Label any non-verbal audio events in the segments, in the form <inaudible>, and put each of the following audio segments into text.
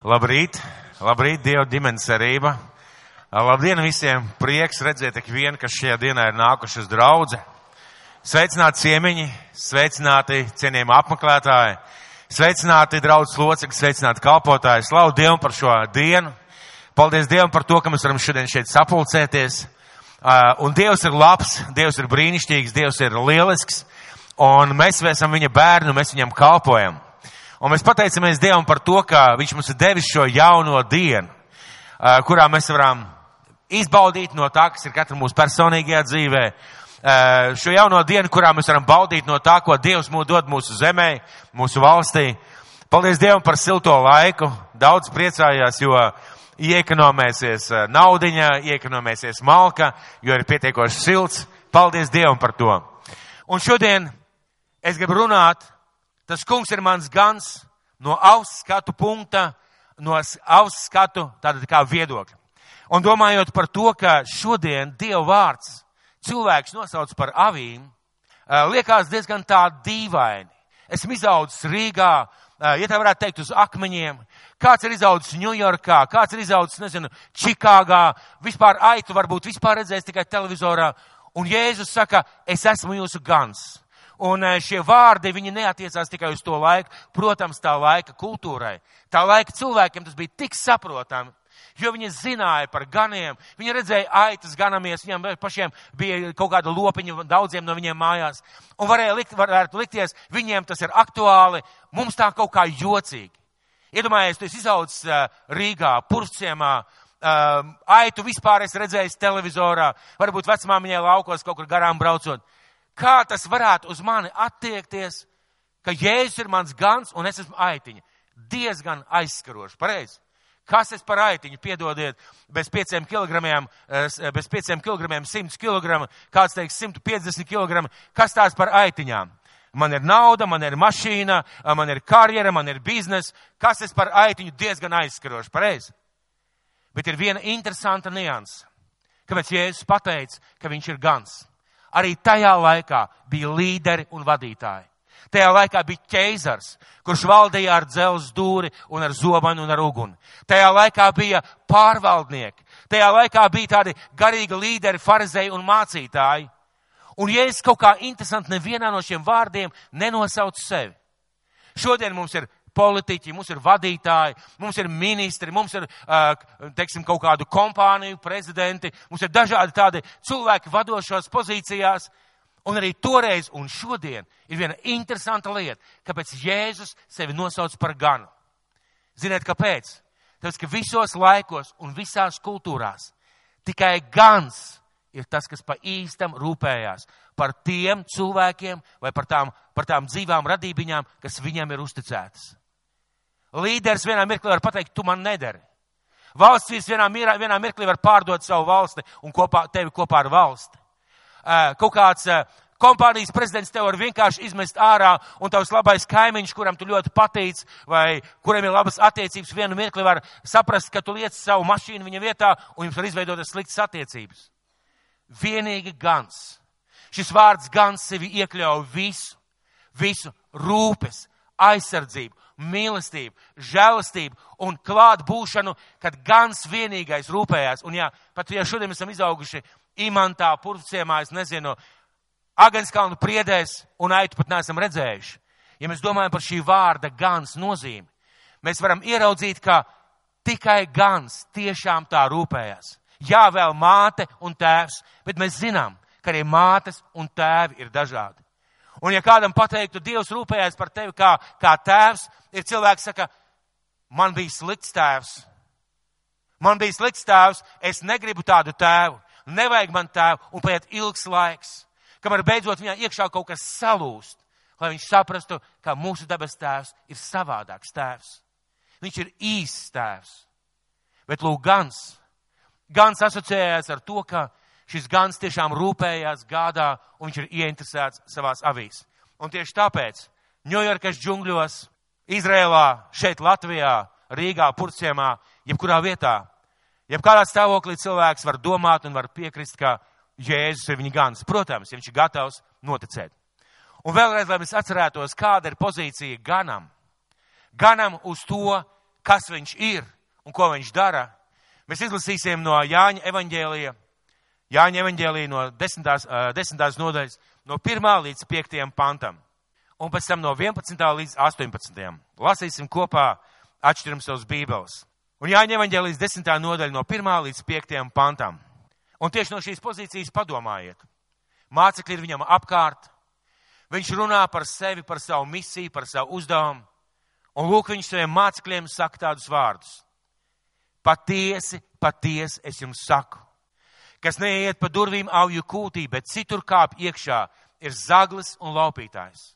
Labrīt, labrīt, Dieva ģimenes cerība. Labdien visiem, prieks redzēt tik vienu, kas šajā dienā ir nākuši uz draudze. Sveicināti ciemiņi, sveicināti cienījumi apmeklētāji, sveicināti draudzes locekļi, sveicināti kalpotāji. Slavu Dievam par šo dienu. Paldies Dievam par to, ka mēs varam šodien šeit sapulcēties. Un Dievs ir labs, Dievs ir brīnišķīgs, Dievs ir lielisks. Un mēs esam viņa bērni, mēs viņam kalpojam. Un mēs pateicamies Dievam par to, ka Viņš mums ir devis šo jauno dienu, kurā mēs varam izbaudīt no tā, kas ir katra mūsu personīgajā dzīvē. Šo jauno dienu, kurā mēs varam baudīt no tā, ko Dievs mūs dod mūsu zemē, mūsu valstī. Paldies Dievam par silto laiku. Daudz priecājās, jo iekonomēsies naudiņa, iekonomēsies malka, jo ir pietiekoši silts. Paldies Dievam par to. Un šodien es gribu runāt Tas kungs ir mans gans no auss skatu punkta, no auss skatu tāda kā viedokļa. Un domājot par to, ka šodien Dieva vārds cilvēks nosauc par avīm, liekas diezgan tā dīvaini. Esmu izaudzis Rīgā, ja tā varētu teikt, uz akmeņiem. Kāds ir izaudzis Ņujorkā, kāds ir izaudzis, nezinu, Čikāgā, vispār aitu varbūt vispār redzējis tikai televizorā. Un Jēzus saka, es esmu jūsu gans. Un šie vārdi, viņi neatiecās tikai uz to laiku, protams, tā laika kultūrai. Tā laika cilvēkiem tas bija tik saprotami, jo viņi zināja par ganiem, viņi redzēja aitas ganamies, viņiem pašiem bija kaut kāda lopiņa daudziem no viņiem mājās. Un varēja likt, varētu likties, viņiem tas ir aktuāli, mums tā kaut kā jocīgi. Iedomājies, tu esi izaudzis Rīgā, Purciemā, aitu vispār esi redzējis televizorā, varbūt vecmāmiņai laukos kaut kur garām braucot kā tas varētu uz mani attiekties, ka Jēzus ir mans gans un es esmu aitiņa. Diezgan aizskaroši, pareizi. Kas es par aitiņu, piedodiet, bez pieciem kilogramiem, bez pieciem kilogramiem, simts kilogramu, kāds teiks 150 kilogramu, kas tās par aitiņām? Man ir nauda, man ir mašīna, man ir karjera, man ir biznes. Kas es par aitiņu diezgan aizskaroši, pareizi. Bet ir viena interesanta nianse. Kāpēc Jēzus pateica, ka viņš ir gans? Arī tajā laikā bija līderi un vadītāji. Tajā laikā bija ķeizars, kurš valdīja ar dzelzs dūri un ar zobanu un ar uguni. Tajā laikā bija pārvaldnieki. Tajā laikā bija tādi garīgi līderi, farizēji un mācītāji. Un ja es kaut kā interesanti nevienā no šiem vārdiem nenosaucu sevi. Šodien mums ir politiķi, mums ir vadītāji, mums ir ministri, mums ir, teiksim, kaut kādu kompāniju prezidenti, mums ir dažādi tādi cilvēki vadošās pozīcijās. Un arī toreiz un šodien ir viena interesanta lieta, kāpēc Jēzus sevi nosauc par ganu. Ziniet, kāpēc? Tāpēc, ka visos laikos un visās kultūrās tikai gans ir tas, kas pa īstam rūpējās par tiem cilvēkiem vai par tām, par tām dzīvām radībiņām, kas viņam ir uzticētas. Līderis vienā mirklī var pateikt, tu man nedari. Valsts vīrs vienā, mirā, vienā mirklī var pārdot savu valsti un kopā, tevi kopā ar valsti. Kaut kāds kompānijas prezidents tev var vienkārši izmest ārā, un tavs labais kaimiņš, kuram tu ļoti patīc, vai kuriem ir labas attiecības, vienu mirkli var saprast, ka tu liec savu mašīnu viņa vietā, un jums var izveidoties sliktas attiecības. Vienīgi gans. Šis vārds gans sevi iekļauj visu, visu rūpes, aizsardzību, mīlestību, žēlastību un klāt būšanu, kad gans vienīgais rūpējās. Un jā, pat ja šodien esam izauguši imantā, purvciemā, es nezinu, Agenskalnu priedēs un aitu pat neesam redzējuši. Ja mēs domājam par šī vārda gans nozīmi, mēs varam ieraudzīt, ka tikai gans tiešām tā rūpējās. Jā, vēl māte un tēvs, bet mēs zinām, ka arī mātes un tēvi ir dažādi. Un ja kādam pateiktu, Dievs rūpējās par tevi kā, kā tēvs, ir cilvēks saka, man bija slikts tēvs. Man bija slikts tēvs, es negribu tādu tēvu. Nevajag man tēvu, un paiet ilgs laiks, kamēr beidzot viņā iekšā kaut kas salūst, lai viņš saprastu, ka mūsu debes tēvs ir savādāks tēvs. Viņš ir īsts tēvs. Bet lūk, gans. Gans asociējās ar to, ka šis gans tiešām rūpējās, gādā, un viņš ir ieinteresēts savās avīs. Un tieši tāpēc Ņujorkas džungļos, Izrēlā, šeit Latvijā, Rīgā, Purciemā, jebkurā vietā, jebkādā stāvoklī cilvēks var domāt un var piekrist, ka Jēzus ir viņa gans. Protams, ja viņš ir gatavs noticēt. Un vēlreiz, lai mēs atcerētos, kāda ir pozīcija ganam. Ganam uz to, kas viņš ir un ko viņš dara, mēs izlasīsim no Jāņa evaņģēlija, Jāņa evaņģēlija no desmitās, desmitās nodaļas, no 1. līdz 5. pantam, un pēc tam no 11. līdz 18. Lasīsim kopā, atšķiram savus bībeles. Un Jāņa evaņģēlijas 10. nodaļa no 1. līdz 5. pantam. Un tieši no šīs pozīcijas padomājiet. Mācekļi ir viņam apkārt, viņš runā par sevi, par savu misiju, par savu uzdevumu. Un lūk, viņš saviem mācekļiem saka tādus vārdus. Patiesi, patiesi es jums saku, kas neiet pa durvīm auju kūtī, bet citur kāp iekšā ir zaglis un laupītājs.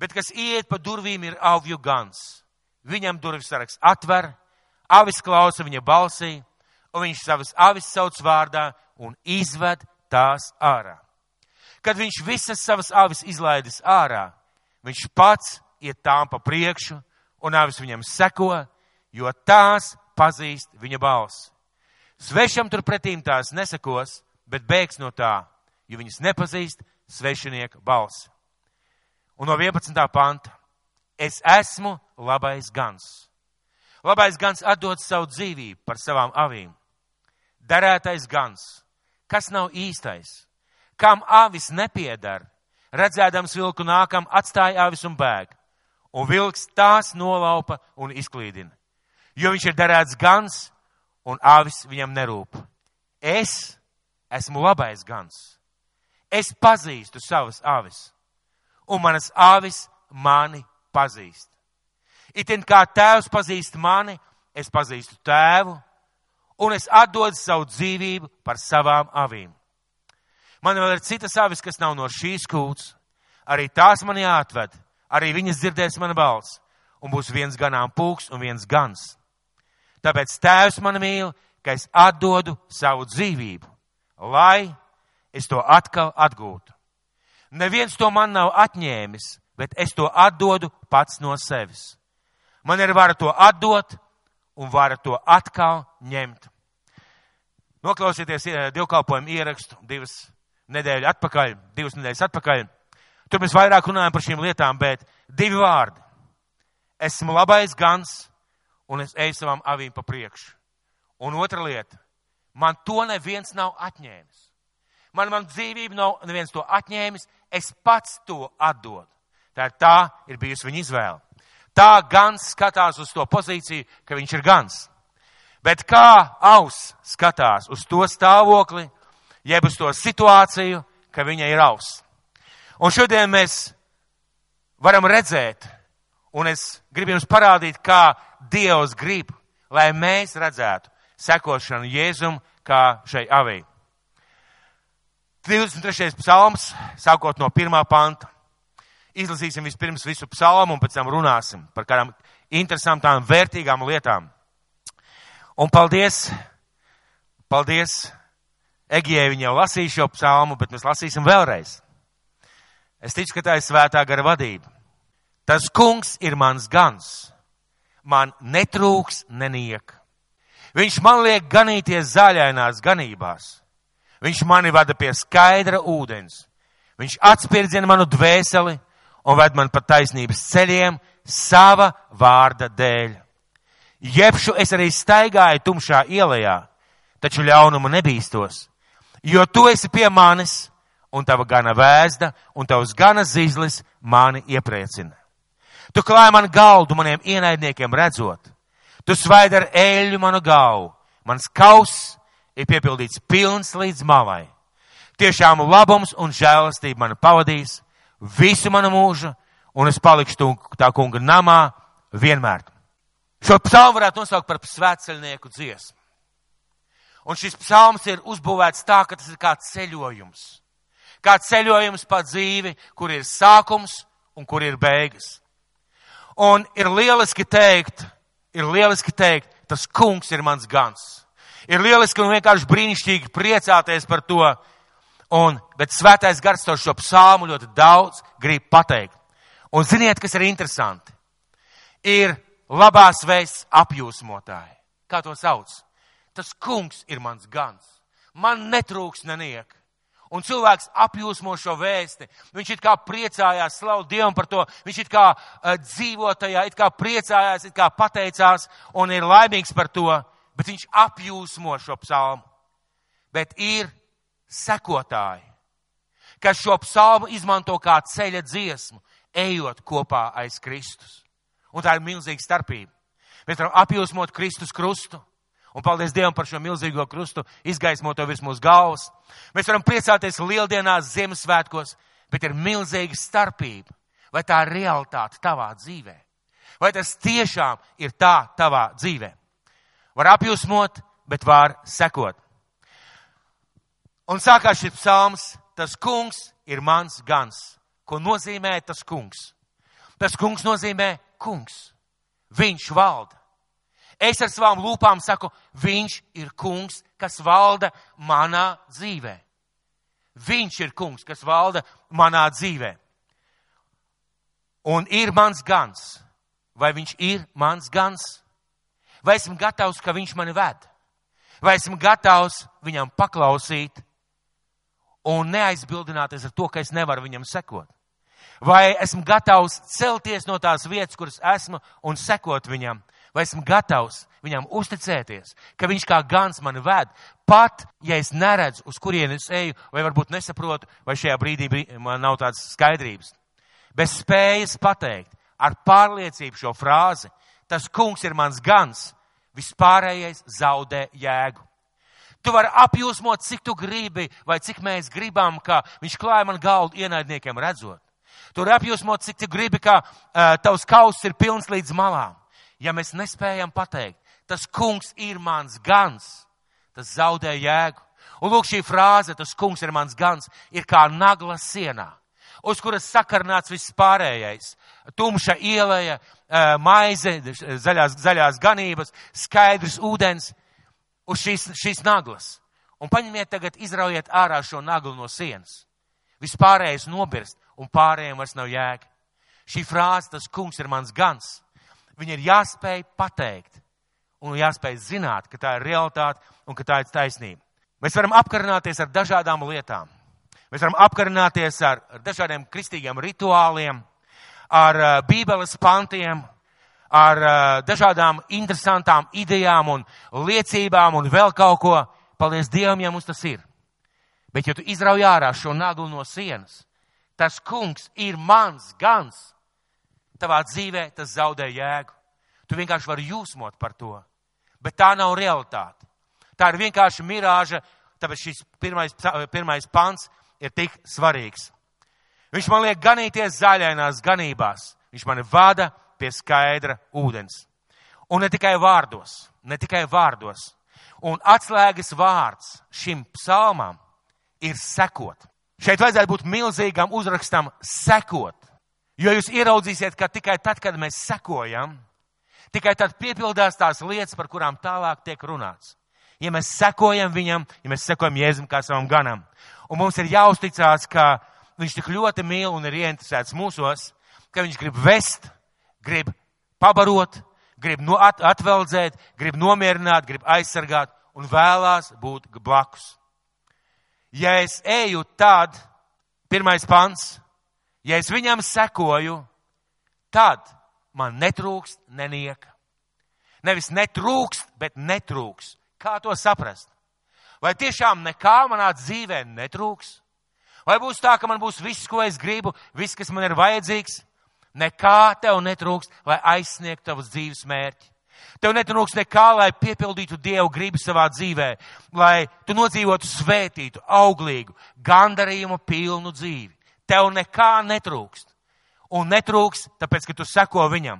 Bet kas iet pa durvīm ir auju gans. Viņam durvis saraks atver, avis klausa viņa balsī, un viņš savas avis sauc vārdā un izved tās ārā. Kad viņš visas savas avis izlaidis ārā, viņš pats iet tām pa priekšu un avis viņam seko, jo tās pazīst viņa balsi. Svešam turpretīm tās nesakos, bet bēgs no tā, jo viņas nepazīst svešinieka balsi. Un no 11. panta. Es esmu labais gans. Labais gans atdod savu dzīvību par savām avīm. Darētais gans. Kas nav īstais? Kam avis nepiedara? Redzēdams vilku nākam, atstāja avis un bēg un vilks tās nolaupa un izklīdina. Jo viņš ir darēts gans, un avis viņam nerūp. Es esmu labais gans. Es pazīstu savas avis, un manas avis mani pazīst. Itin kā tēvs pazīst mani, es pazīstu tēvu, un es atdodu savu dzīvību par savām avīm. Man vēl ir citas avis, kas nav no šīs kūts, arī tās man jāatved arī viņas dzirdēs mana balss, un būs viens ganām pūks un viens gans. Tāpēc tēvs man mīl, ka es atdodu savu dzīvību, lai es to atkal atgūtu. Neviens to man nav atņēmis, bet es to atdodu pats no sevis. Man ir vara to atdot un vara to atkal ņemt. Noklausieties divkalpojumu ierakstu divas nedēļas atpakaļ, divas nedēļas atpakaļ. Tur mēs vairāk runājam par šīm lietām, bet divi vārdi. Esmu labais gans un es eju savām avīm pa priekšu. Un otra lieta. Man to neviens nav atņēmis. Man, man dzīvību nav neviens to atņēmis. Es pats to atdodu. Tā ir tā ir bijusi viņa izvēle. Tā gans skatās uz to pozīciju, ka viņš ir gans. Bet kā aus skatās uz to stāvokli, jeb uz to situāciju, ka viņa ir aus. Un šodien mēs varam redzēt, un es gribu jums parādīt, kā Dievs grib, lai mēs redzētu sekošanu Jēzum kā šai avī. 23. psalms, sākot no pirmā panta. Izlasīsim vispirms visu psalmu un pēc tam runāsim par kādām interesantām, vērtīgām lietām. Un paldies, paldies Egijai, viņa jau lasīja šo psalmu, bet mēs lasīsim vēlreiz. Es ticu, ka tā ir svētā gara vadība. Tas kungs ir mans gans. Man netrūks neniek. Viņš man liek ganīties zaļainās ganībās. Viņš mani vada pie skaidra ūdens. Viņš atspirdzina manu dvēseli un ved man pa taisnības ceļiem sava vārda dēļ. Jebšu es arī staigāju tumšā ielā, taču ļaunumu nebīstos, jo tu esi pie manis un tava gana vēzda, un tavs gana zīzlis mani iepriecina. Tu klāji man galdu maniem ienaidniekiem redzot. Tu svaidi ar eļļu manu galvu. Mans kauss ir piepildīts pilns līdz malai. Tiešām labums un žēlastība mani pavadīs visu manu mūžu, un es palikšu tā kunga namā vienmēr. Šo psalmu varētu nosaukt par svētceļnieku dziesmu. Un šis psalms ir uzbūvēts tā, ka tas ir kā ceļojums kā ceļojums pa dzīvi, kur ir sākums un kur ir beigas. Un ir lieliski teikt, ir lieliski teikt, tas kungs ir mans gans. Ir lieliski un vienkārši brīnišķīgi priecāties par to. Un, bet svētais gars to šo psalmu ļoti daudz grib pateikt. Un ziniet, kas ir interesanti? Ir labās vēsts apjūsmotāji. Kā to sauc? Tas kungs ir mans gans. Man netrūks neniek Un cilvēks apjūsmo šo vēsti. Viņš it kā priecājās, slavu Dievam par to. Viņš it kā uh, dzīvo tajā, it kā priecājās, it kā pateicās un ir laimīgs par to. Bet viņš apjūsmo šo psalmu. Bet ir sekotāji, kas šo psalmu izmanto kā ceļa dziesmu, ejot kopā aiz Kristus. Un tā ir milzīga starpība. Mēs varam apjūsmot Kristus krustu Un paldies Dievam par šo milzīgo krustu, izgaismoto virs mūsu galvas. Mēs varam priecāties lieldienās, Ziemassvētkos, bet ir milzīga starpība. Vai tā ir realitāte tavā dzīvē? Vai tas tiešām ir tā tavā dzīvē? Var apjūsmot, bet var sekot. Un sākās šis psalms, tas kungs ir mans gans. Ko nozīmē tas kungs? Tas kungs nozīmē kungs. Viņš valda. Es ar savām lūpām saku, viņš ir kungs, kas valda manā dzīvē. Viņš ir kungs, kas valda manā dzīvē. Un ir mans gans. Vai viņš ir mans gans? Vai esmu gatavs, ka viņš mani ved? Vai esmu gatavs viņam paklausīt un neaizbildināties ar to, ka es nevaru viņam sekot? Vai esmu gatavs celties no tās vietas, kuras esmu, un sekot viņam? Vai esmu gatavs viņam uzticēties, ka viņš kā gans mani ved, pat ja es neredzu, uz kurien es eju, vai varbūt nesaprotu, vai šajā brīdī man nav tādas skaidrības. Bez spējas pateikt ar pārliecību šo frāzi, tas kungs ir mans gans, vispārējais zaudē jēgu. Tu vari apjūsmot, cik tu gribi, vai cik mēs gribam, ka viņš klāja man galdu ienaidniekiem redzot. Tu vari apjūsmot, cik tu gribi, ka uh, tavs kauss ir pilns līdz malām ja mēs nespējam pateikt, tas kungs ir mans gans, tas zaudē jēgu. Un lūk, šī frāze, tas kungs ir mans gans, ir kā nagla sienā, uz kuras sakarnāts viss pārējais. Tumša ieleja, maize, zaļās, zaļās ganības, skaidrs ūdens uz šīs, šīs naglas. Un paņemiet tagad, izraujiet ārā šo naglu no sienas. Vispārējais nobirst, un pārējiem vairs nav jēga. Šī frāze, tas kungs ir mans gans, Viņa ir jāspēj pateikt un jāspēj zināt, ka tā ir realitāte un ka tā ir taisnība. Mēs varam apkarināties ar dažādām lietām. Mēs varam apkarināties ar, ar dažādiem kristīgiem rituāliem, ar uh, bībeles pantiem, ar uh, dažādām interesantām idejām un liecībām un vēl kaut ko. Paldies Dievam, ja mums tas ir. Bet, ja tu izrauj ārā šo naglu no sienas, tas kungs ir mans gans, tavā dzīvē tas zaudē jēgu. Tu vienkārši vari jūsmot par to. Bet tā nav realitāte. Tā ir vienkārši mirāža, tāpēc šis pirmais, pirmais pants ir tik svarīgs. Viņš man liek ganīties zaļainās ganībās. Viņš mani vada pie skaidra ūdens. Un ne tikai vārdos, ne tikai vārdos. Un atslēgas vārds šim psalmam ir sekot. Šeit vajadzētu būt milzīgam uzrakstam sekot. Jo jūs ieraudzīsiet, ka tikai tad, kad mēs sekojam, tikai tad piepildās tās lietas, par kurām tālāk tiek runāts. Ja mēs sekojam viņam, ja mēs sekojam Jēzum kā savam ganam, un mums ir jāuzticās, ka viņš tik ļoti mīl un ir ieinteresēts mūsos, ka viņš grib vest, grib pabarot, grib no at atveldzēt, grib nomierināt, grib aizsargāt un vēlās būt blakus. Ja es eju tad, pirmais pants, Ja es viņam sekoju, tad man netrūkst nenieka. Nevis netrūkst, bet netrūks. Kā to saprast? Vai tiešām nekā manā dzīvē netrūks? Vai būs tā, ka man būs viss, ko es gribu, viss, kas man ir vajadzīgs? Nekā tev netrūks, lai aizsniegtu tavus dzīves mērķi. Tev netrūks nekā, lai piepildītu Dievu gribu savā dzīvē, lai tu nodzīvotu svētītu, auglīgu, gandarījumu pilnu dzīvi. Tev nekā netrūkst. Un netrūks, tāpēc, ka tu seko viņam.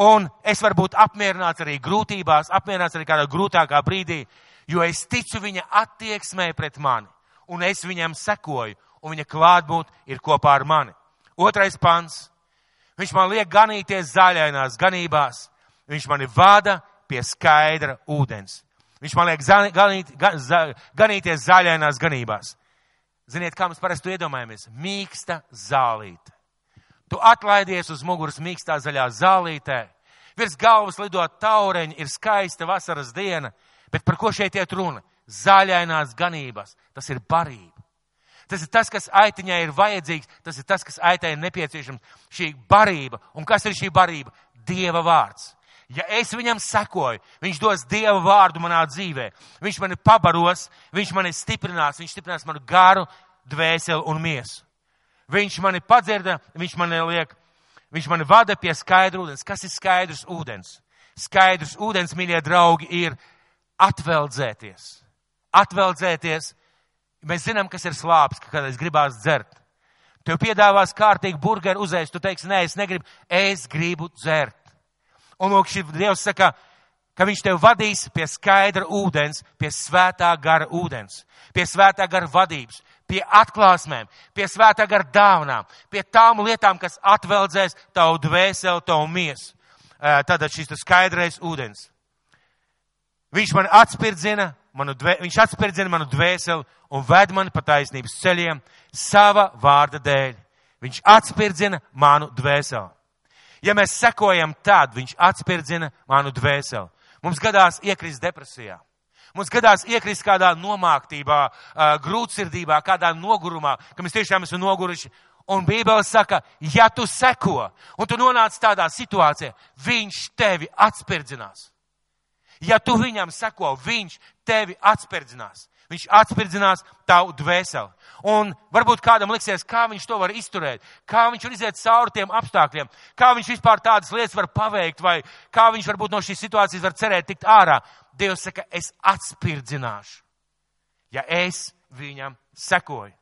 Un es varu būt apmierināts arī grūtībās, apmierināts arī kādā grūtākā brīdī, jo es ticu viņa attieksmē pret mani. Un es viņam sekoju, un viņa klātbūt ir kopā ar mani. Otrais pants. Viņš man liek ganīties zaļainās ganībās. Viņš mani vada pie skaidra ūdens. Viņš man liek ganīt, ganīties zaļainās ganībās. Ziniet, kā mēs parasti iedomājamies? Mīksta zālīte. Tu atlaidies uz muguras mīkstā zaļā zālītē. Virs galvas lidot taureņi, ir skaista vasaras diena. Bet par ko šeit iet runa? Zaļainās ganības. Tas ir barība. Tas ir tas, kas aitiņai ir vajadzīgs, tas ir tas, kas aitai ir nepieciešams. Šī barība. Un kas ir šī barība? Dieva vārds. Ja es viņam sekoju, viņš dos Dieva vārdu manā dzīvē. Viņš mani pabaros, viņš mani stiprinās, viņš stiprinās manu garu, dvēseli un miesu. Viņš mani padzirda, viņš mani liek, viņš mani vada pie skaidra ūdens. Kas ir skaidrs ūdens? Skaidrs ūdens, mīļie draugi, ir atveldzēties. Atveldzēties. Mēs zinām, kas ir slāpes, ka kādreiz gribās dzert. Tev piedāvās kārtīgi burgeru uzēst, tu teiksi, nē, es negribu, es gribu dzert. Un lūk, šī Dievs saka, ka viņš tev vadīs pie skaidra ūdens, pie svētā gara ūdens, pie svētā gara vadības, pie atklāsmēm, pie svētā gara dāvanām, pie tām lietām, kas atveldzēs tavu dvēseli, tavu miesu. Tātad šis skaidrais ūdens. Viņš man atspirdzina, manu dvē, viņš atspirdzina manu dvēseli un ved mani pa taisnības ceļiem sava vārda dēļ. Viņš atspirdzina manu dvēseli. Ja mēs sekojam, tad viņš atspirdzina manu dvēseli. Mums gadās iekrist depresijā. Mums gadās iekrist kādā nomāktībā, grūtsirdībā, kādā nogurumā, ka mēs tiešām esam noguruši. Un Bībele saka, ja tu seko un tu nonāc tādā situācijā, viņš tevi atspirdzinās. Ja tu viņam seko, viņš tevi atspirdzinās. Viņš atspirdzinās tavu dvēseli. Un varbūt kādam liksies, kā viņš to var izturēt, kā viņš var iziet cauri tiem apstākļiem, kā viņš vispār tādas lietas var paveikt, vai kā viņš varbūt no šīs situācijas var cerēt tikt ārā. Dievs saka, es atspirdzināšu, ja es viņam sekoju.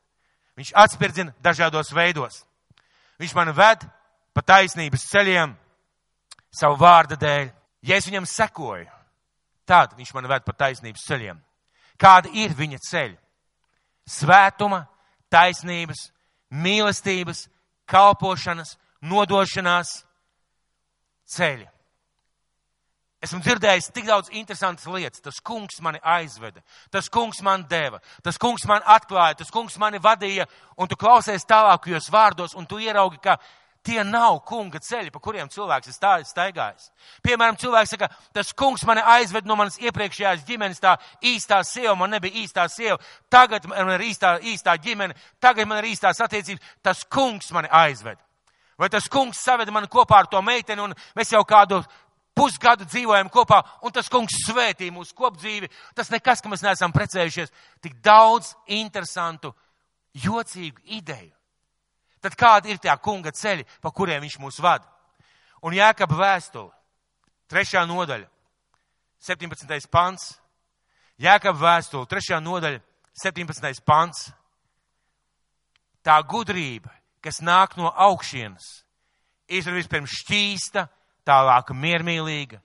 Viņš atspirdzina dažādos veidos. Viņš man ved pa taisnības ceļiem savu vārda dēļ. Ja es viņam sekoju, tad viņš man ved pa taisnības ceļiem. Kāda ir viņa ceļa? Svētuma, taisnības, mīlestības, kalpošanas, nodošanās ceļi. Esmu dzirdējis tik daudz interesantas lietas. Tas kungs mani aizveda, tas kungs man deva, tas kungs man atklāja, tas kungs mani vadīja, un tu klausies tālākajos vārdos, un tu ieraugi, ka tie nav kunga ceļi, pa kuriem cilvēks ir staigājis. Piemēram, cilvēks saka, tas kungs mani aizved no manas iepriekšējās ģimenes, tā īstā sieva, man nebija īstā sieva, tagad man ir īstā, īstā ģimene, tagad man ir īstās attiecības, tas kungs mani aizved. Vai tas kungs saveda mani kopā ar to meiteni, un mēs jau kādu pusgadu dzīvojam kopā, un tas kungs svētī mūsu kopdzīvi. Tas nekas, ka mēs neesam precējušies. Tik daudz interesantu, jocīgu ideju. Tad kādi ir tie kunga ceļi, pa kuriem viņš mūs vada? Un Jēkab vēstule, trešā nodaļa, 17. pants. Jēkab vēstule, trešā nodaļa, 17. pants. Tā gudrība, kas nāk no augšienes, ir vispirms šķīsta, tālāk miermīlīga,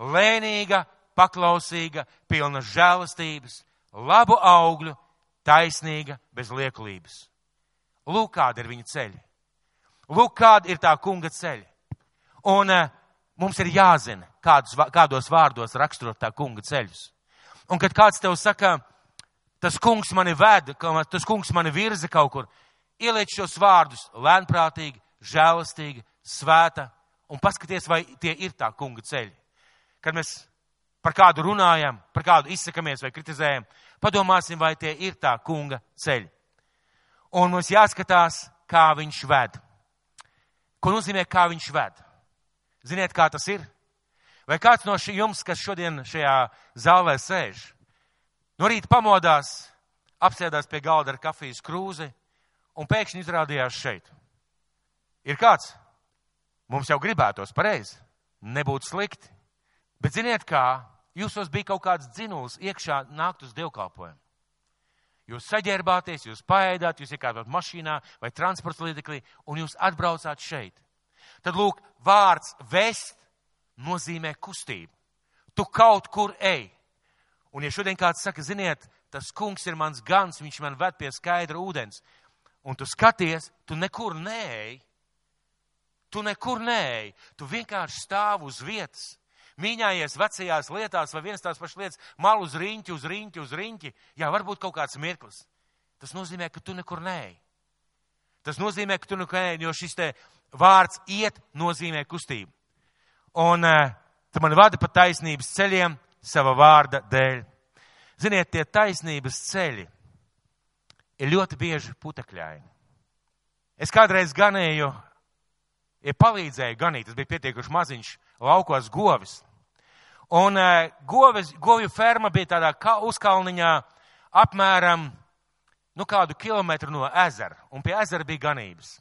lēnīga, paklausīga, pilna žēlastības, labu augļu, taisnīga, bez liekulības. Lūk, kāda ir viņa ceļa. Lūk, kāda ir tā kunga ceļa. Un uh, mums ir jāzina, kādus, kādos vārdos raksturot tā kunga ceļus. Un kad kāds tev saka, tas kungs mani ved, tas kungs mani virza kaut kur, ieliec šos vārdus lēnprātīgi, žēlastīgi, svēta un paskaties, vai tie ir tā kunga ceļi. Kad mēs par kādu runājam, par kādu izsakamies vai kritizējam, padomāsim, vai tie ir tā kunga ceļi. Un mums jāskatās, kā viņš ved. Ko nozīmē, kā viņš ved? Ziniet, kā tas ir? Vai kāds no jums, kas šodien šajā zālē sēž, no rīta pamodās, apsēdās pie galda ar kafijas krūzi un pēkšņi izrādījās šeit? Ir kāds? Mums jau gribētos pareizi, nebūtu slikti. Bet ziniet kā, jūsos bija kaut kāds dzinuls iekšā nākt uz dievkalpojumu. Jūs saģērbāties, jūs paēdāt, jūs iekārtot mašīnā vai transporta līdzeklī un jūs atbraucāt šeit. Tad lūk, vārds vest nozīmē kustību. Tu kaut kur ej. Un ja šodien kāds saka, ziniet, tas kungs ir mans gans, viņš man ved pie skaidra ūdens, un tu skaties, tu nekur neej, Tu nekur neej, tu vienkārši stāv uz vietas, mīņājies vecajās lietās vai vienas tās pašas lietas, mal uz riņķi, uz riņķi, uz riņķi. Jā, varbūt kaut kāds mirklis. Tas nozīmē, ka tu nekur neej. Tas nozīmē, ka tu nekur neej, jo šis te vārds iet nozīmē kustību. Un uh, tu man vada pa taisnības ceļiem sava vārda dēļ. Ziniet, tie taisnības ceļi ir ļoti bieži putekļaini. Es kādreiz ganēju, ja palīdzēju ganīt, tas bija pietiekuši maziņš laukos govis. Un uh, govis, govju ferma bija tādā uzkalniņā apmēram, nu kādu kilometru no ezera, un pie ezera bija ganības.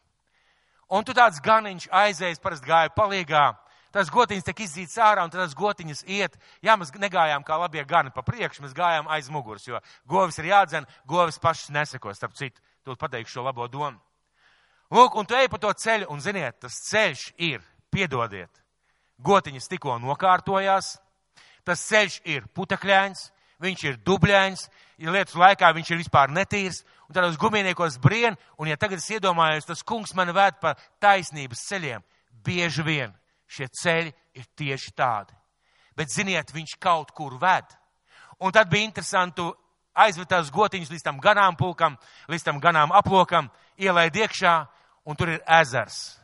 Un tu tāds ganiņš aizējis, parasti gāja palīgā, tas gotiņas tiek izdzīts ārā, un tas gotiņas iet. Jā, mēs negājām kā labie gani pa priekšu, mēs gājām aiz muguras, jo govis ir jādzen, govis pašas neseko, starp citu, tu pateikšu šo labo domu. Lūk, un tu ej pa to ceļu, un ziniet, tas ceļš ir, piedodiet, gotiņas tikko nokārtojās, tas ceļš ir putekļains, viņš ir dubļains, ja lietas laikā viņš ir vispār netīrs, un tādos gumijniekos brien, un ja tagad es iedomājos, tas kungs mani vēd pa taisnības ceļiem, bieži vien šie ceļi ir tieši tādi. Bet, ziniet, viņš kaut kur ved. Un tad bija interesanti aizved tās gotiņas līdz tam ganāmpulkam, līdz tam ganām aplokam, ielaid iekšā, un tur ir ezers.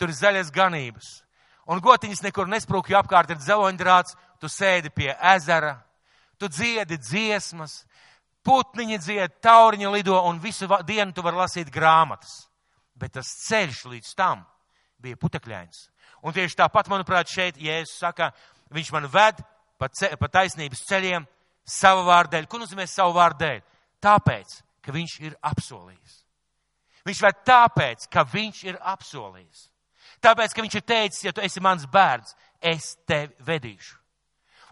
Tur ir zaļas ganības. Un gotiņas nekur nesprūk, jo apkārt ir dzeloņdrāts, tu sēdi pie ezera, tu dziedi dziesmas, putniņi dzied, tauriņi lido, un visu dienu tu vari lasīt grāmatas. Bet tas ceļš līdz tam bija putekļains. Un tieši tāpat, manuprāt, šeit Jēzus saka, viņš man ved pa, ce, pa taisnības ceļiem savu vārdu dēļ. Ko nozīmē savu vārdu dēļ? Tāpēc, ka viņš ir apsolījis. Viņš ved tāpēc, ka viņš ir apsolījis. Tāpēc, ka viņš ir teicis, ja tu esi mans bērns, es tevi vedīšu.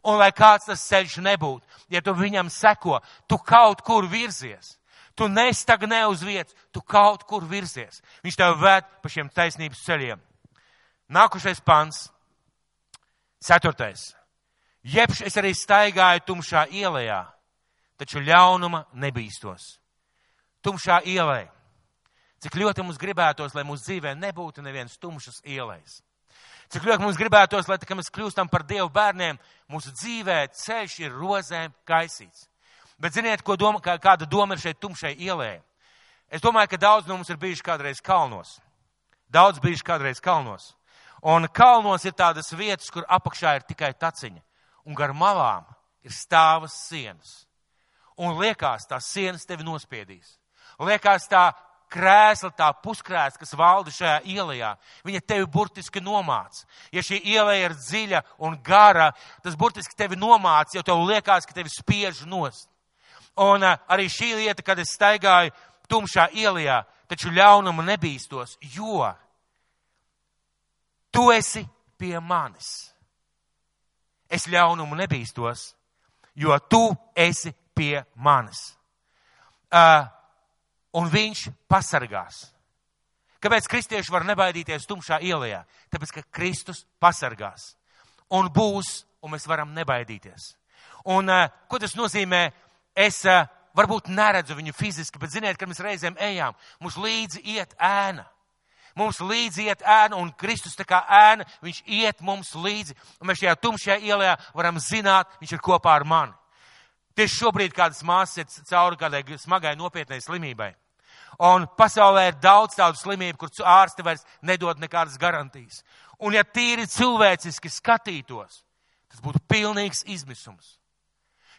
Un lai kāds tas ceļš nebūtu, ja tu viņam seko, tu kaut kur virzies. Tu nestagnē uz vietas, tu kaut kur virzies. Viņš tev ved pa šiem taisnības ceļiem. Nākošais pants, ceturtais. Jebš es arī staigāju tumšā ielā, taču ļaunuma nebīstos. Tumšā ielā. Cik ļoti mums gribētos, lai mūsu dzīvē nebūtu nevienas tumšas ielas. Cik ļoti mums gribētos, lai tā, mēs kļūstam par Dievu bērniem, mūsu dzīvē ceļš ir rozēm kaisīts. Bet ziniet, doma, kāda doma ir šeit tumšai ielai? Es domāju, ka daudz no mums ir bijuši kādreiz kalnos. Daudz bijuši kādreiz kalnos. Un kalnos ir tādas vietas, kur apakšā ir tikai taciņa, un gar malām ir stāvas sienas. Un liekas, tās sienas tevi nospiedīs. Liekas, tā krēsla, tā puskrēsla, kas valda šajā ielā, viņa tevi burtiski nomāca. Ja šī iela ir dziļa un gara, tas burtiski tevi nomāca, jo tev liekas, ka tevi spiež nost. Un uh, arī šī lieta, kad es staigāju tumšā ielā, taču ļaunumu nebīstos, jo tu esi pie manis. Es ļaunumu nebīstos, jo tu esi pie manis. Uh, un viņš pasargās. Kāpēc kristieši var nebaidīties tumšā ielā? Tāpēc, ka Kristus pasargās. Un būs, un mēs varam nebaidīties. Un uh, ko tas nozīmē? Es uh, varbūt neredzu viņu fiziski, bet ziniet, kad mēs reizēm ejām, mums līdzi iet ēna. Mums līdzi iet ēna, un Kristus tā kā ēna, viņš iet mums līdzi. Un mēs šajā tumšajā ielā varam zināt, viņš ir kopā ar mani. Tieši šobrīd kādas māsas ir cauri kādai smagai nopietnai slimībai. Un pasaulē ir daudz tādu slimību, kur ārsti vairs nedod nekādas garantijas. Un ja tīri cilvēciski skatītos, tas būtu pilnīgs izmisums.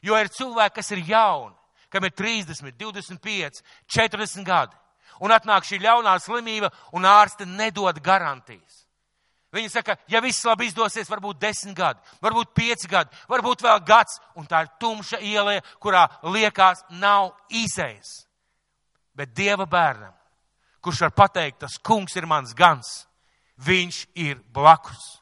Jo ir cilvēki, kas ir jauni, kam ir 30, 25, 40 gadi un atnāk šī ļaunā slimība, un ārste nedod garantijas. Viņi saka, ja viss labi izdosies, varbūt desmit gadi, varbūt pieci gadi, varbūt vēl gads, un tā ir tumša ielē, kurā liekas nav izējas. Bet Dieva bērnam, kurš var pateikt, tas kungs ir mans gans, viņš ir blakus.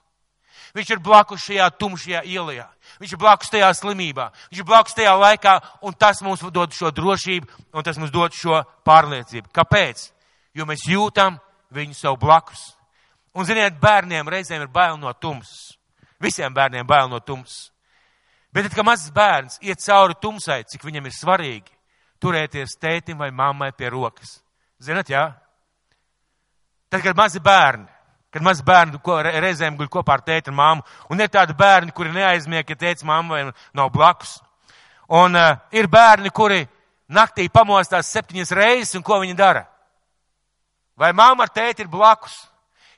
Viņš ir blakus šajā tumšajā ielā. Viņš ir blakus tajā slimībā. Viņš ir blakus tajā laikā, un tas mums dod šo drošību, un tas mums dod šo pārliecību. Kāpēc? Jo mēs jūtam viņu sev blakus. Un, ziniet, bērniem reizēm ir bail no tumsas. Visiem bērniem bail no tumsas. Bet, kad mazs bērns iet cauri tumsai, cik viņam ir svarīgi turēties tētim vai mammai pie rokas. Zinat, jā? Tad, kad mazi bērni Kad maz bērni ko, reizēm guļ kopā ar tēti un māmu, un ir tādi bērni, kuri neaizmiega, ja tēts mamma nav blakus. Un uh, ir bērni, kuri naktī pamostās septiņas reizes, un ko viņi dara? Vai mamma ar tēti ir blakus?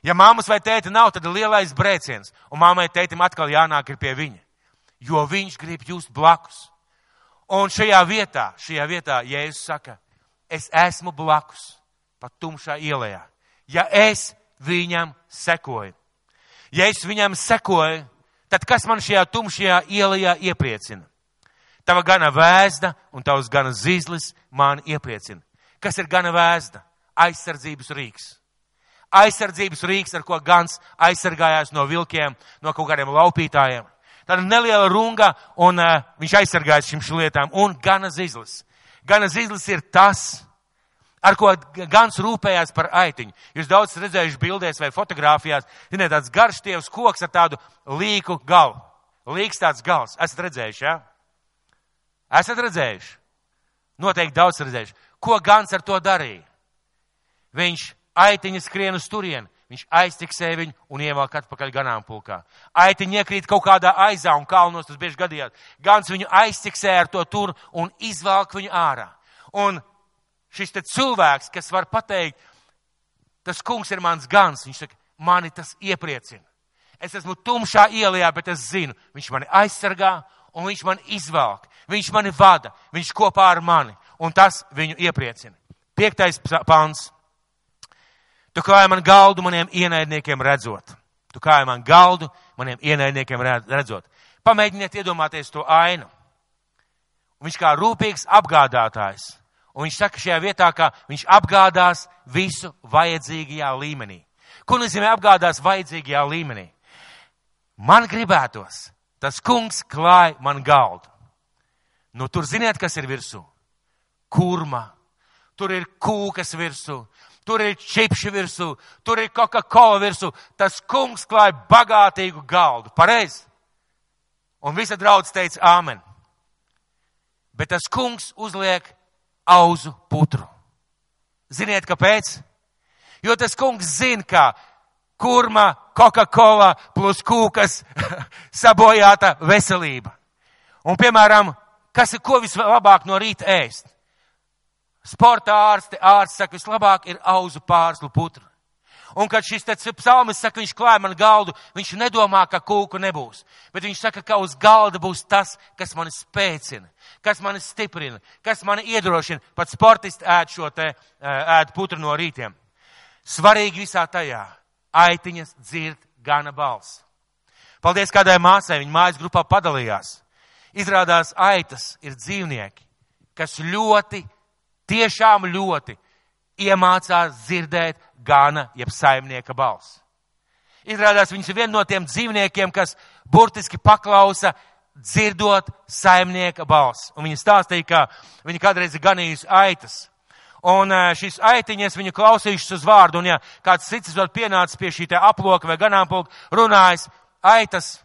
Ja mammas vai tēti nav, tad ir lielais brēciens, un mammai tētim atkal jānāk pie viņa, jo viņš grib just blakus. Un šajā vietā, šajā vietā, Jēzus saka, es esmu blakus, pat tumšā ielā. Ja es viņam sekoju, ja es viņam sekoju, tad kas man šajā tumšajā ielā iepriecina? Tava gana vēzda un tavs gana zīzlis man iepriecina. Kas ir gana vēzda? Aizsardzības rīks. Aizsardzības rīks, ar ko gans aizsargājās no vilkiem, no kaut kādiem laupītājiem. Tāda neliela runga, un uh, viņš aizsargājas šīm lietām, un gana zīzlis. Gana zīzlis ir tas, ar ko gans rūpējās par aitiņu. Jūs daudz redzējuši bildēs vai fotografijās, ziniet, tāds garš tievs koks ar tādu līku galu. Līks tāds gals. Esat redzējuši, jā? Ja? Esat redzējuši? Noteikti daudz redzējuši. Ko gans ar to darīja? Viņš aitiņa skrien uz turieni, viņš aiztiksēja viņu un ievelk atpakaļ ganāmpulkā. Aitiņa iekrīt kaut kādā aizā un kalnos, tas bieži gadījās. Gans viņu aiztiksēja ar to tur un izvelk viņu ārā. Un šis te cilvēks, kas var pateikt, tas kungs ir mans gans, viņš saka, mani tas iepriecina. Es esmu tumšā ielā, bet es zinu, viņš mani aizsargā un viņš mani izvelk. Viņš mani vada, viņš kopā ar mani, un tas viņu iepriecina. Piektais pāns. Tu kāji man galdu maniem ienaidniekiem redzot. Tu kāji man galdu maniem ienaidniekiem redzot. Pamēģiniet iedomāties to ainu. Un viņš kā rūpīgs apgādātājs Un viņš saka šajā vietā, ka viņš apgādās visu vajadzīgajā līmenī. Ko nozīmē apgādās vajadzīgajā līmenī? Man gribētos, tas kungs klāja man galdu. Nu, tur ziniet, kas ir virsū? Kurma. Tur ir kūkas virsū, tur ir čipši virsū, tur ir Coca-Cola virsū. Tas kungs klāja bagātīgu galdu. Pareizi? Un visa draudz teica āmen. Bet tas kungs uzliek auzu putru. Ziniet, kāpēc? Jo tas kungs zina, ka kurma, Coca-Cola plus kūkas <laughs> sabojāta veselība. Un, piemēram, kas ir ko vislabāk no rīta ēst? Sporta ārste, ārsts saka, vislabāk ir auzu pārslu putra. Un kad šis psalmis saka, viņš klāja man galdu, viņš nedomā, ka kūku nebūs. Bet viņš saka, ka uz galda būs tas, kas mani spēcina, kas mani stiprina, kas mani iedrošina. Pat sportisti ēd šo te, ēd putru no rītiem. Svarīgi visā tajā aitiņas dzird gana balss. Paldies kādai māsai, viņa mājas grupā padalījās. Izrādās aitas ir dzīvnieki, kas ļoti, tiešām ļoti iemācās dzirdēt gana, jeb saimnieka balss. Izrādās, viņš ir viens no tiem dzīvniekiem, kas burtiski paklausa dzirdot saimnieka balss. Un viņa stāstīja, ka viņa kādreiz ir ganījusi aitas. Un šīs aitiņas viņu klausījušas uz vārdu, un ja kāds cits vēl pienācis pie šī te aploka vai ganāmpulka, runājis, aitas,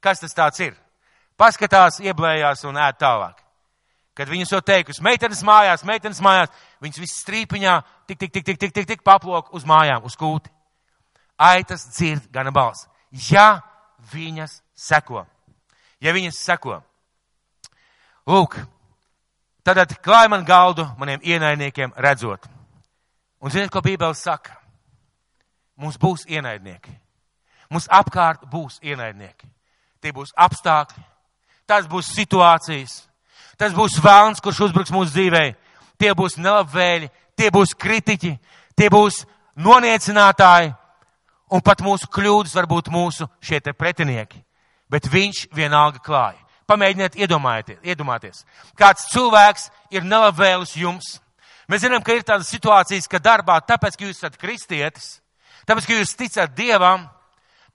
kas tas tāds ir? Paskatās, ieblējās un ēd tālāk. Kad viņas jau teikusi, meitenes mājās, meitenes mājās, viņas viss strīpiņā, tik, tik, tik, tik, tik, tik, tik paplok uz mājām, uz kūti. Aitas dzird gana balss. Ja viņas seko. Ja viņas seko. Lūk, tad klāj man galdu maniem ienaidniekiem redzot. Un ziniet, ko Bībele saka? Mums būs ienaidnieki. Mums apkārt būs ienaidnieki. Tie būs apstākļi, tās būs situācijas, Tas būs vēlns, kurš uzbruks mūsu dzīvē. Tie būs nelabvēļi, tie būs kritiķi, tie būs noniecinātāji, un pat mūsu kļūdas var būt mūsu šie te pretinieki. Bet viņš vienalga klāja. Pamēģiniet iedomāties. Kāds cilvēks ir nelabvēlis jums. Mēs zinām, ka ir tādas situācijas, ka darbā, tāpēc, ka jūs esat kristietis, tāpēc, ka jūs ticat Dievam,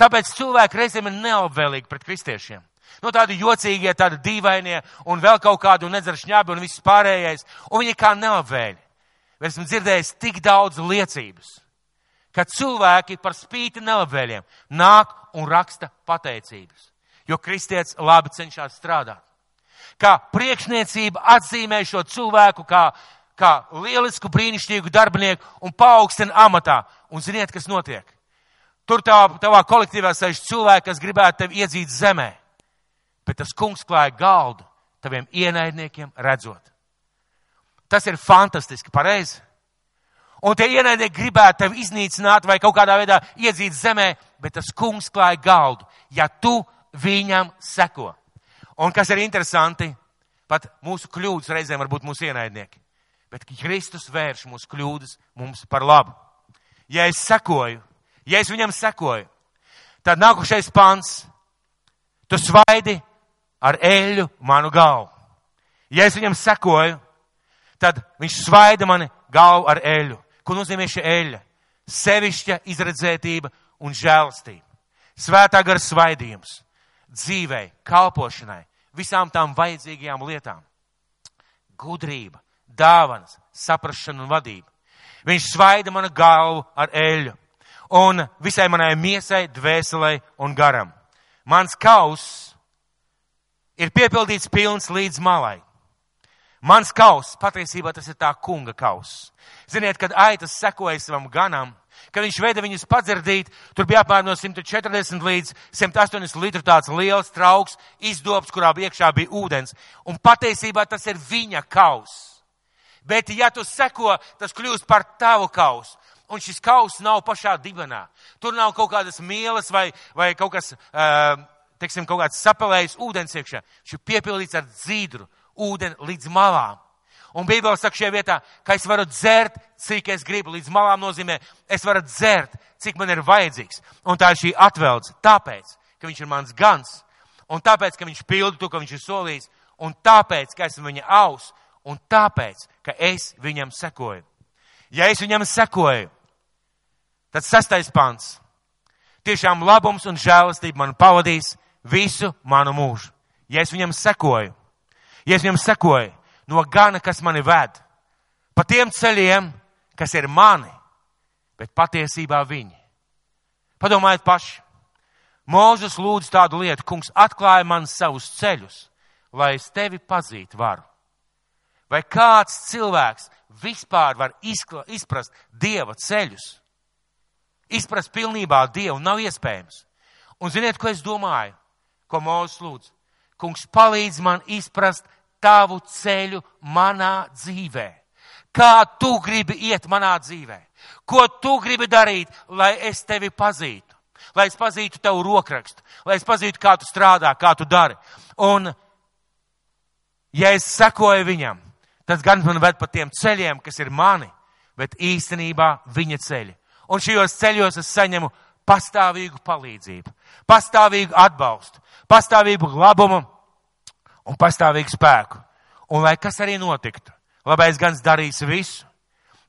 tāpēc cilvēki reizēm ir nelabvēlīgi pret kristiešiem. Nu, tādi jocīgie, tādi dīvainie, un vēl kaut kādu nedzara šņābi un viss pārējais. Un viņi kā nelabvēļi. Esmu dzirdējis tik daudz liecības, ka cilvēki par spīti nelabvēļiem nāk un raksta pateicības. Jo kristietis labi cenšas strādāt. Kā priekšniecība atzīmē šo cilvēku kā, kā lielisku, brīnišķīgu darbinieku un paaugstina amatā. Un ziniet, kas notiek? Tur tā, tavā kolektīvā sēž cilvēki, kas gribētu tevi iedzīt zemē bet tas kungs klāja galdu taviem ienaidniekiem redzot. Tas ir fantastiski, pareizi. Un tie ienaidnieki gribētu tevi iznīcināt vai kaut kādā veidā iedzīt zemē, bet tas kungs klāja galdu, ja tu viņam seko. Un kas ir interesanti, pat mūsu kļūdas reizēm var būt mūsu ienaidnieki. bet Kristus vērš mūsu kļūdas mums par labu. Ja es sekoju, ja es viņam sekoju, tad nākušais pants, tu svaidi ar eļu manu galvu. Ja es viņam sekoju, tad viņš svaida mani galvu ar eļu. Ko nozīmē šī eļa? Sevišķa izredzētība un žēlastība. Svētā gara svaidījums dzīvei, kalpošanai, visām tām vajadzīgajām lietām. Gudrība, dāvanas, saprašana un vadība. Viņš svaida manu galvu ar eļu un visai manai miesai, dvēselē un garam. Mans kauss ir piepildīts pilns līdz malai. Mans kauss, patiesībā tas ir tā kunga kauss. Ziniet, kad aitas sekoja savam ganam, kad viņš veida viņus padzirdīt, tur bija apmēram no 140 līdz 180 litru tāds liels trauks, izdobs, kurā iekšā bija ūdens. Un patiesībā tas ir viņa kauss. Bet, ja tu seko, tas kļūst par tavu kausu. Un šis kauss nav pašā dibenā. Tur nav kaut kādas mielas vai, vai kaut kas, uh, teiksim, kaut kāds sapelējis ūdens iekšā. Viņš ir piepildīts ar dzīdru ūdeni līdz malām. Un Bībele saka šajā vietā, ka es varu dzert, cik es gribu. Līdz malām nozīmē, es varu dzert, cik man ir vajadzīgs. Un tā ir šī atveldze. Tāpēc, ka viņš ir mans gans. Un tāpēc, ka viņš pilda to, ko viņš ir solījis. Un tāpēc, ka esmu viņa aus. Un tāpēc, ka es viņam sekoju. Ja es viņam sekoju, tad sastais pants. Tiešām labums un žēlastība man pavadīs visu manu mūžu. Ja es viņam sekoju, ja es viņam sekoju no gana, kas mani ved, pa tiem ceļiem, kas ir mani, bet patiesībā viņi. Padomājiet paši. Mūžus lūdz tādu lietu, kungs, atklāja man savus ceļus, lai es tevi pazītu varu. Vai kāds cilvēks vispār var izkla, izprast Dieva ceļus? Izprast pilnībā Dievu nav iespējams. Un ziniet, ko es domāju? Ko Mūzes lūdz? Kungs, palīdz man izprast tavu ceļu manā dzīvē. Kā tu gribi iet manā dzīvē? Ko tu gribi darīt, lai es tevi pazītu? Lai es pazītu tavu rokrakstu, lai es pazītu, kā tu strādā, kā tu dari. Un, ja es sekoju viņam, tas gan man ved pa tiem ceļiem, kas ir mani, bet īstenībā viņa ceļi. Un šajos ceļos es saņemu pastāvīgu palīdzību, pastāvīgu atbalstu, pastāvīgu labumu un pastāvīgu spēku. Un lai kas arī notiktu, labais gans darīs visu,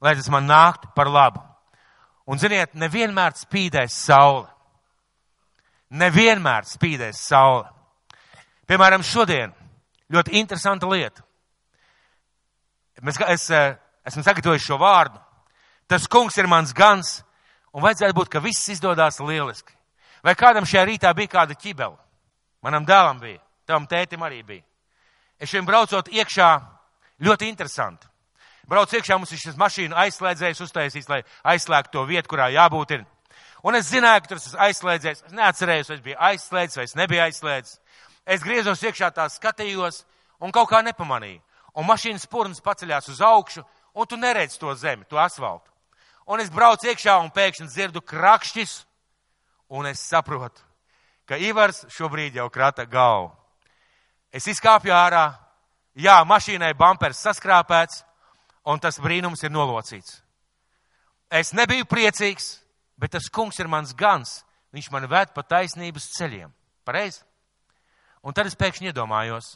lai tas man nāktu par labu. Un ziniet, nevienmēr spīdēs saule. Nevienmēr spīdēs saule. Piemēram, šodien ļoti interesanta lieta. Es eh, esmu sagatavojis šo vārdu. Tas kungs ir mans gans, un vajadzētu būt, ka viss izdodas lieliski. Vai kādam šajā rītā bija kāda ķibela? Manam dēlam bija, tavam tētim arī bija. Es šiem braucot iekšā, ļoti interesanti. Brauc iekšā, mums ir šis mašīnu aizslēdzējs uztaisīts, lai aizslēgtu to vietu, kurā jābūt ir. Un es zināju, ka tur tas aizslēdzējs, es neatcerējos, vai es biju aizslēdzis vai es nebiju aizslēdzis. Es griezos iekšā tā skatījos un kaut kā nepamanīju un mašīnas spurns paceļās uz augšu, un tu neredzi to zemi, to asfaltu. Un es braucu iekšā un pēkšņi dzirdu krakšķis, un es saprotu, ka Ivars šobrīd jau krata galvu. Es izkāpju ārā, jā, mašīnai bumpers saskrāpēts, un tas brīnums ir nolocīts. Es nebiju priecīgs, bet tas kungs ir mans gans. Viņš man ved pa taisnības ceļiem. Pareizi? Un tad es pēkšņi iedomājos,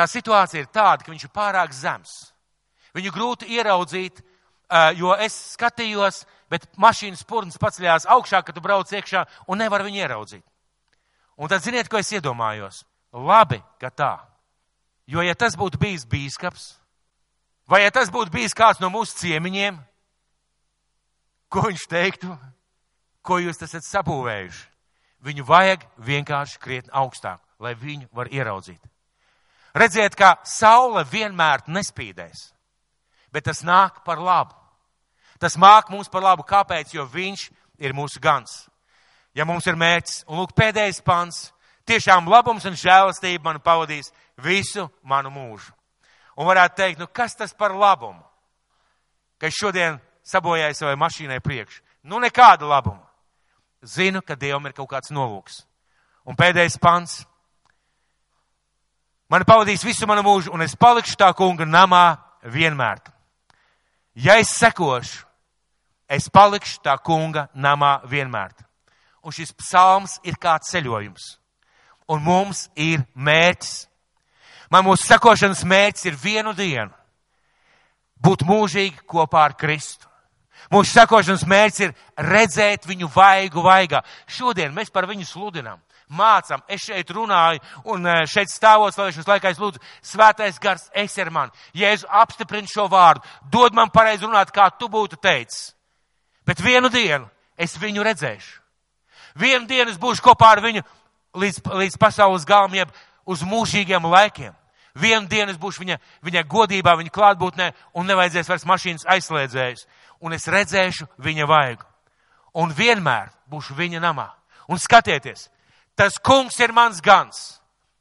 Tā situācija ir tāda, ka viņš ir pārāk zems. Viņu grūti ieraudzīt, jo es skatījos, bet mašīnas spurns paceļās augšā, kad tu brauc iekšā un nevar viņu ieraudzīt. Un tad ziniet, ko es iedomājos? Labi, ka tā. Jo ja tas būtu bijis bīskaps, vai ja tas būtu bijis kāds no mūsu ciemiņiem, ko viņš teiktu, ko jūs esat sabūvējuši? Viņu vajag vienkārši krietni augstāk, lai viņu var ieraudzīt. Redziet, ka saule vienmēr nespīdēs, bet tas nāk par labu. Tas māk mums par labu. Kāpēc? Jo viņš ir mūsu gans. Ja mums ir mērķis, un lūk, pēdējais pants, tiešām labums un žēlastība man pavadīs visu manu mūžu. Un varētu teikt, nu kas tas par labumu? Ka es šodien sabojāju savai mašīnai priekš. Nu nekāda labuma. Zinu, ka Dievam ir kaut kāds nolūks. Un pēdējais pants. Man pavadīs visu manu mūžu, un es palikšu tā kunga namā vienmēr. Ja es sekošu, es palikšu tā kunga namā vienmēr. Un šis psalms ir kā ceļojums. Un mums ir mērķis. Man mūsu sekošanas mērķis ir vienu dienu būt mūžīgi kopā ar Kristu. Mūsu sekošanas mērķis ir redzēt viņu vaigu vaigā. Šodien mēs par viņu sludinām, mācām. Es šeit runāju un eh, šeit stāvot slavēšanas laikā es lūdzu, svētais gars, es ar mani. Jēzu apstiprina šo vārdu, dod man pareizi runāt, kā tu būtu teicis. Bet vienu dienu es viņu redzēšu. Vienu dienu es būšu kopā ar viņu līdz, līdz pasaules galam, jeb uz mūžīgiem laikiem. Vienu dienu es būšu viņa, viņa godībā, viņa klātbūtnē un nevajadzēs vairs mašīnas aizslēdzējus. Un es redzēšu viņa vaigu. Un vienmēr būšu viņa namā. Un skatieties, tas kungs ir mans gans.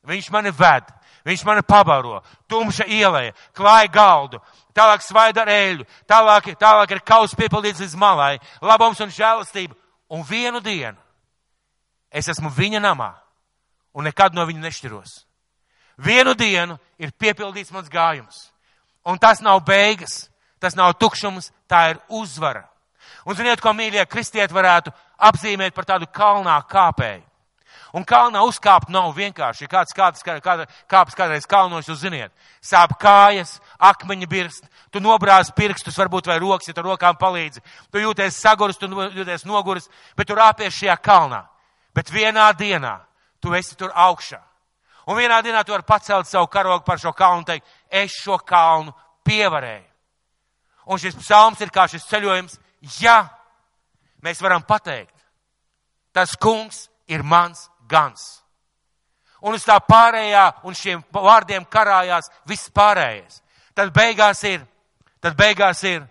Viņš mani ved, viņš mani pabaro, tumša ielē, klāja galdu, tālāk svaida ar eļu, tālāk, tālāk ir kaus piepildīts līdz malai, labums un žēlastība. Un vienu dienu es esmu viņa namā un nekad no viņa nešķiros. Vienu dienu ir piepildīts mans gājums. Un tas nav beigas, tas nav tukšums, tā ir uzvara. Un ziniet, ko mīļie kristieti varētu apzīmēt par tādu kalnā kāpēju. Un kalnā uzkāpt nav vienkārši. Kāds kāds, kāds, kāps kādreiz kalnos, jūs ziniet, sāp kājas, akmeņi birst, tu nobrāz pirkstus, varbūt vai rokas, ja tu rokām palīdzi. Tu jūties saguris, tu jūties noguris, bet tu rāpies šajā kalnā. Bet vienā dienā tu esi tur augšā. Un vienā dienā tu vari pacelt savu karogu par šo kalnu un teikt, es šo kalnu pievarēju. Un šis psalms ir kā šis ceļojums, ja mēs varam pateikt, tas kungs ir mans gans. Un uz tā pārējā un šiem vārdiem karājās viss pārējais. Tad beigās ir, tad beigās ir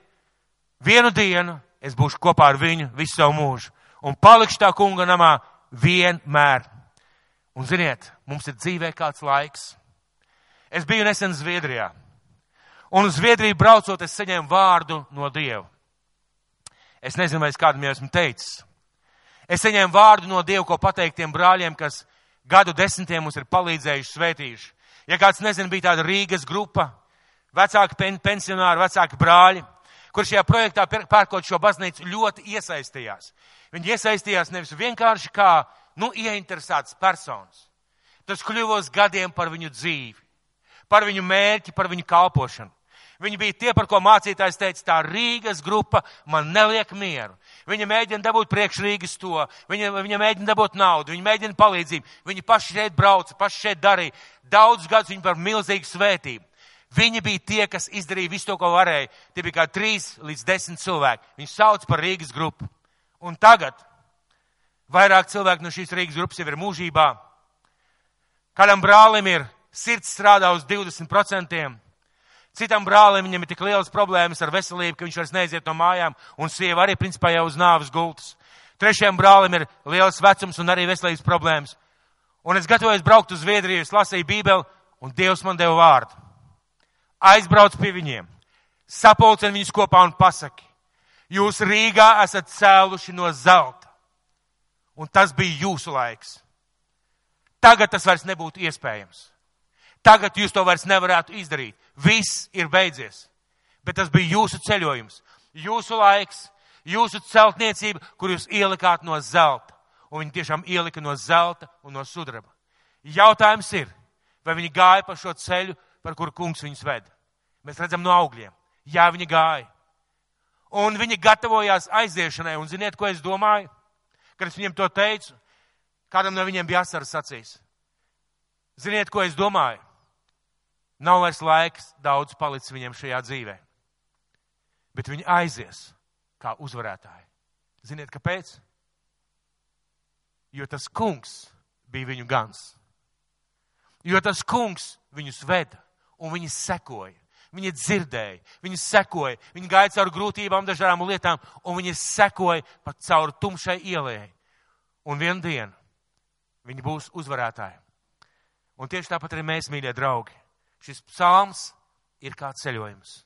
vienu dienu es būšu kopā ar viņu visu savu mūžu un palikšu tā kunga namā vienmēr. Un ziniet, mums ir dzīvē kāds laiks. Es biju nesen Zviedrijā. Un uz Zviedriju braucot, es saņēmu vārdu no Dieva. Es nezinu, vai es kādam jau esmu teicis. Es saņēmu vārdu no Dieva, ko pateikt tiem brāļiem, kas gadu desmitiem mums ir palīdzējuši, svētījuši. Ja kāds nezina, bija tāda Rīgas grupa, vecāki pen, pensionāri, vecāki brāļi, kur šajā projektā pērkot šo baznīcu ļoti iesaistījās. Viņi iesaistījās nevis vienkārši kā nu, ieinteresētas personas. Tas kļuvos gadiem par viņu dzīvi, par viņu mērķi, par viņu kalpošanu. Viņi bija tie, par ko mācītājs teica, tā Rīgas grupa man neliek mieru. Viņa mēģina dabūt priekš Rīgas to, viņa, viņa mēģina dabūt naudu, viņa mēģina palīdzību. Viņi paši šeit brauca, paši šeit darīja. Daudz gadus viņi par milzīgu svētību. Viņi bija tie, kas izdarīja visu to, ko varēja. Tie bija kā trīs līdz desmit cilvēki. Viņi sauc par Rīgas grupu. Un tagad Vairāk cilvēku no šīs Rīgas grupas jau ir mūžībā. Kādam brālim ir sirds strādā uz 20%. Citam brālim viņam ir tik lielas problēmas ar veselību, ka viņš vairs neiziet no mājām, un sieva arī principā jau uz nāves gultas. Trešajam brālim ir liels vecums un arī veselības problēmas. Un es gatavojos braukt uz Zviedriju, es lasīju Bībeli, un Dievs man deva vārdu. Aizbrauc pie viņiem, sapulcen viņus kopā un pasaki, jūs Rīgā esat cēluši no zelta un tas bija jūsu laiks. Tagad tas vairs nebūtu iespējams. Tagad jūs to vairs nevarētu izdarīt. Viss ir beidzies. Bet tas bija jūsu ceļojums, jūsu laiks, jūsu celtniecība, kur jūs ielikāt no zelta. Un viņi tiešām ielika no zelta un no sudraba. Jautājums ir, vai viņi gāja pa šo ceļu, par kuru kungs viņus ved. Mēs redzam no augļiem. Jā, viņi gāja. Un viņi gatavojās aiziešanai. Un ziniet, ko es domāju? Kad es viņiem to teicu, kādam no viņiem bija asaras acīs. Ziniet, ko es domāju? Nav vairs laiks daudz palicis viņiem šajā dzīvē. Bet viņi aizies kā uzvarētāji. Ziniet, kāpēc? Jo tas kungs bija viņu gans. Jo tas kungs viņus veda un viņi sekoja. Viņi dzirdēja, viņi sekoja, viņi gāja cauri grūtībām, dažādām lietām, un viņi sekoja pat cauri tumšai ielai. Un vienu dienu viņi būs uzvarētāji. Un tieši tāpat arī mēs, mīļie draugi, šis psalms ir kā ceļojums.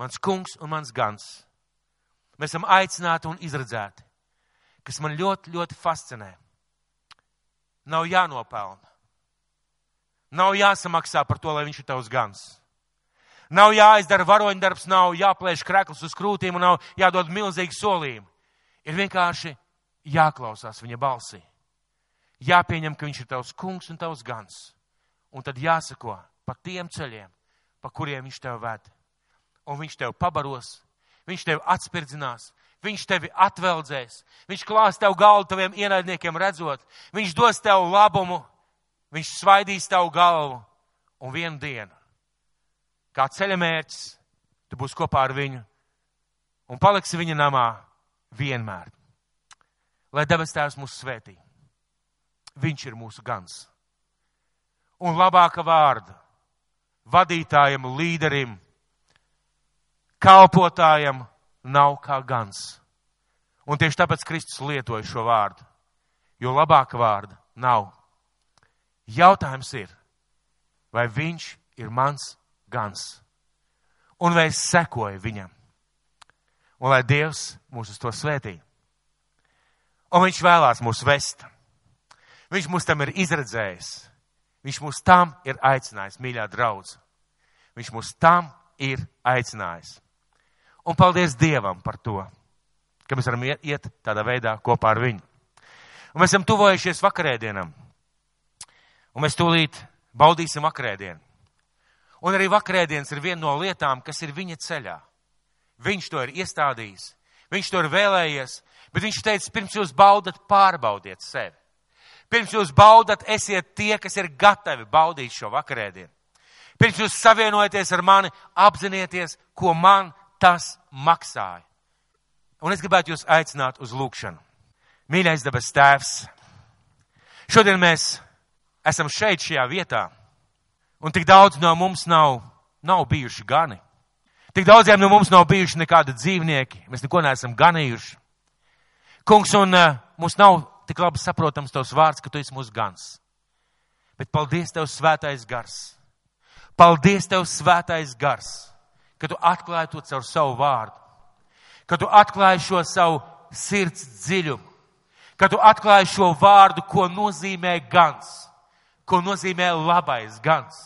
Mans kungs un mans gans. Mēs esam aicināti un izredzēti, kas man ļoti, ļoti fascinē. Nav jānopelna. Nav jāsamaksā par to, lai viņš ir tavs gans. Nav jāizdara varoņdarbs, nav jāplēš krekls uz krūtīm un nav jādod milzīgi solījumi. Ir vienkārši jāklausās viņa balsī. Jāpieņem, ka viņš ir tavs kungs un tavs gans. Un tad jāsako pa tiem ceļiem, pa kuriem viņš tev ved. Un viņš tev pabaros, viņš tev atspirdzinās, viņš tevi atveldzēs, viņš klās tev galvu taviem ienaidniekiem redzot, viņš dos tev labumu, viņš svaidīs tavu galvu un vienu dienu. Kā ceļa mērķis, tu būsi kopā ar viņu un paliksi viņa namā vienmēr. Lai debes tēvs mūs svētī. Viņš ir mūsu gans. Un labāka vārda vadītājam, līderim, kalpotājam nav kā gans. Un tieši tāpēc Kristus lietoja šo vārdu, jo labāka vārda nav. Jautājums ir, vai viņš ir mans gans? Un vai es sekoju viņam? Un lai Dievs mūs uz to svētī. Un viņš vēlās mūs vest. Viņš mūs tam ir izredzējis. Viņš mūs tam ir aicinājis, mīļā draudz. Viņš mūs tam ir aicinājis. Un paldies Dievam par to, ka mēs varam iet tādā veidā kopā ar viņu. Un mēs esam tuvojušies vakarēdienam. Un mēs tūlīt baudīsim vakarēdienu. Un arī vakarēdienas ir viena no lietām, kas ir viņa ceļā. Viņš to ir iestādījis, viņš to ir vēlējies, bet viņš teica, pirms jūs baudat, pārbaudiet sevi. Pirms jūs baudat, esiet tie, kas ir gatavi baudīt šo vakarēdienu. Pirms jūs savienojaties ar mani, apzinieties, ko man tas maksāja. Un es gribētu jūs aicināt uz lūkšanu. Mīļais dabas tēvs, šodien mēs esam šeit, šajā vietā, un tik daudz no mums nav, nav bijuši gani. Tik daudziem no mums nav bijuši nekādi dzīvnieki, mēs neko neesam ganījuši. Kungs, un uh, mums nav tik labi saprotams tavs vārds, ka tu esi mūsu gans. Bet paldies tev, svētais gars. Paldies tev, svētais gars ka tu atklāji to caur savu vārdu, ka tu atklāji šo savu sirds dziļumu, ka tu atklāji šo vārdu, ko nozīmē gans, ko nozīmē labais gans.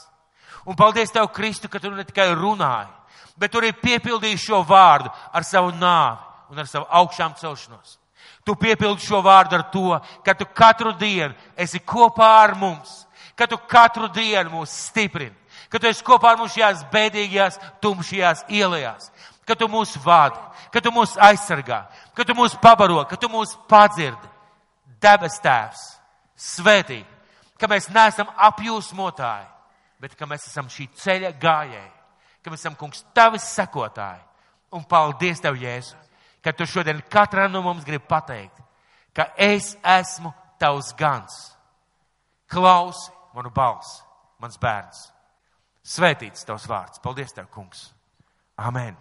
Un paldies Tev, Kristu, ka Tu ne tikai runāji, bet Tu arī piepildīji šo vārdu ar savu nāvi un ar savu augšām celšanos. Tu piepildi šo vārdu ar to, ka Tu katru dienu esi kopā ar mums, ka Tu katru dienu mūs stiprini, ka tu esi kopā ar mums šajās bēdīgajās, tumšajās ielās, ka tu mūs vadi, ka tu mūs aizsargā, ka tu mūs pabaro, ka tu mūs padzirdi. Debes tēvs, svētī, ka mēs neesam apjūsmotāji, bet ka mēs esam šī ceļa gājēji, ka mēs esam kungs tavi sekotāji. Un paldies tev, Jēzu, ka tu šodien katram no mums gribi pateikt, ka es esmu tavs gans. Klausi manu balsi, mans bērns. Svētīts tavs vārds. Paldies, tev, kungs. Amen.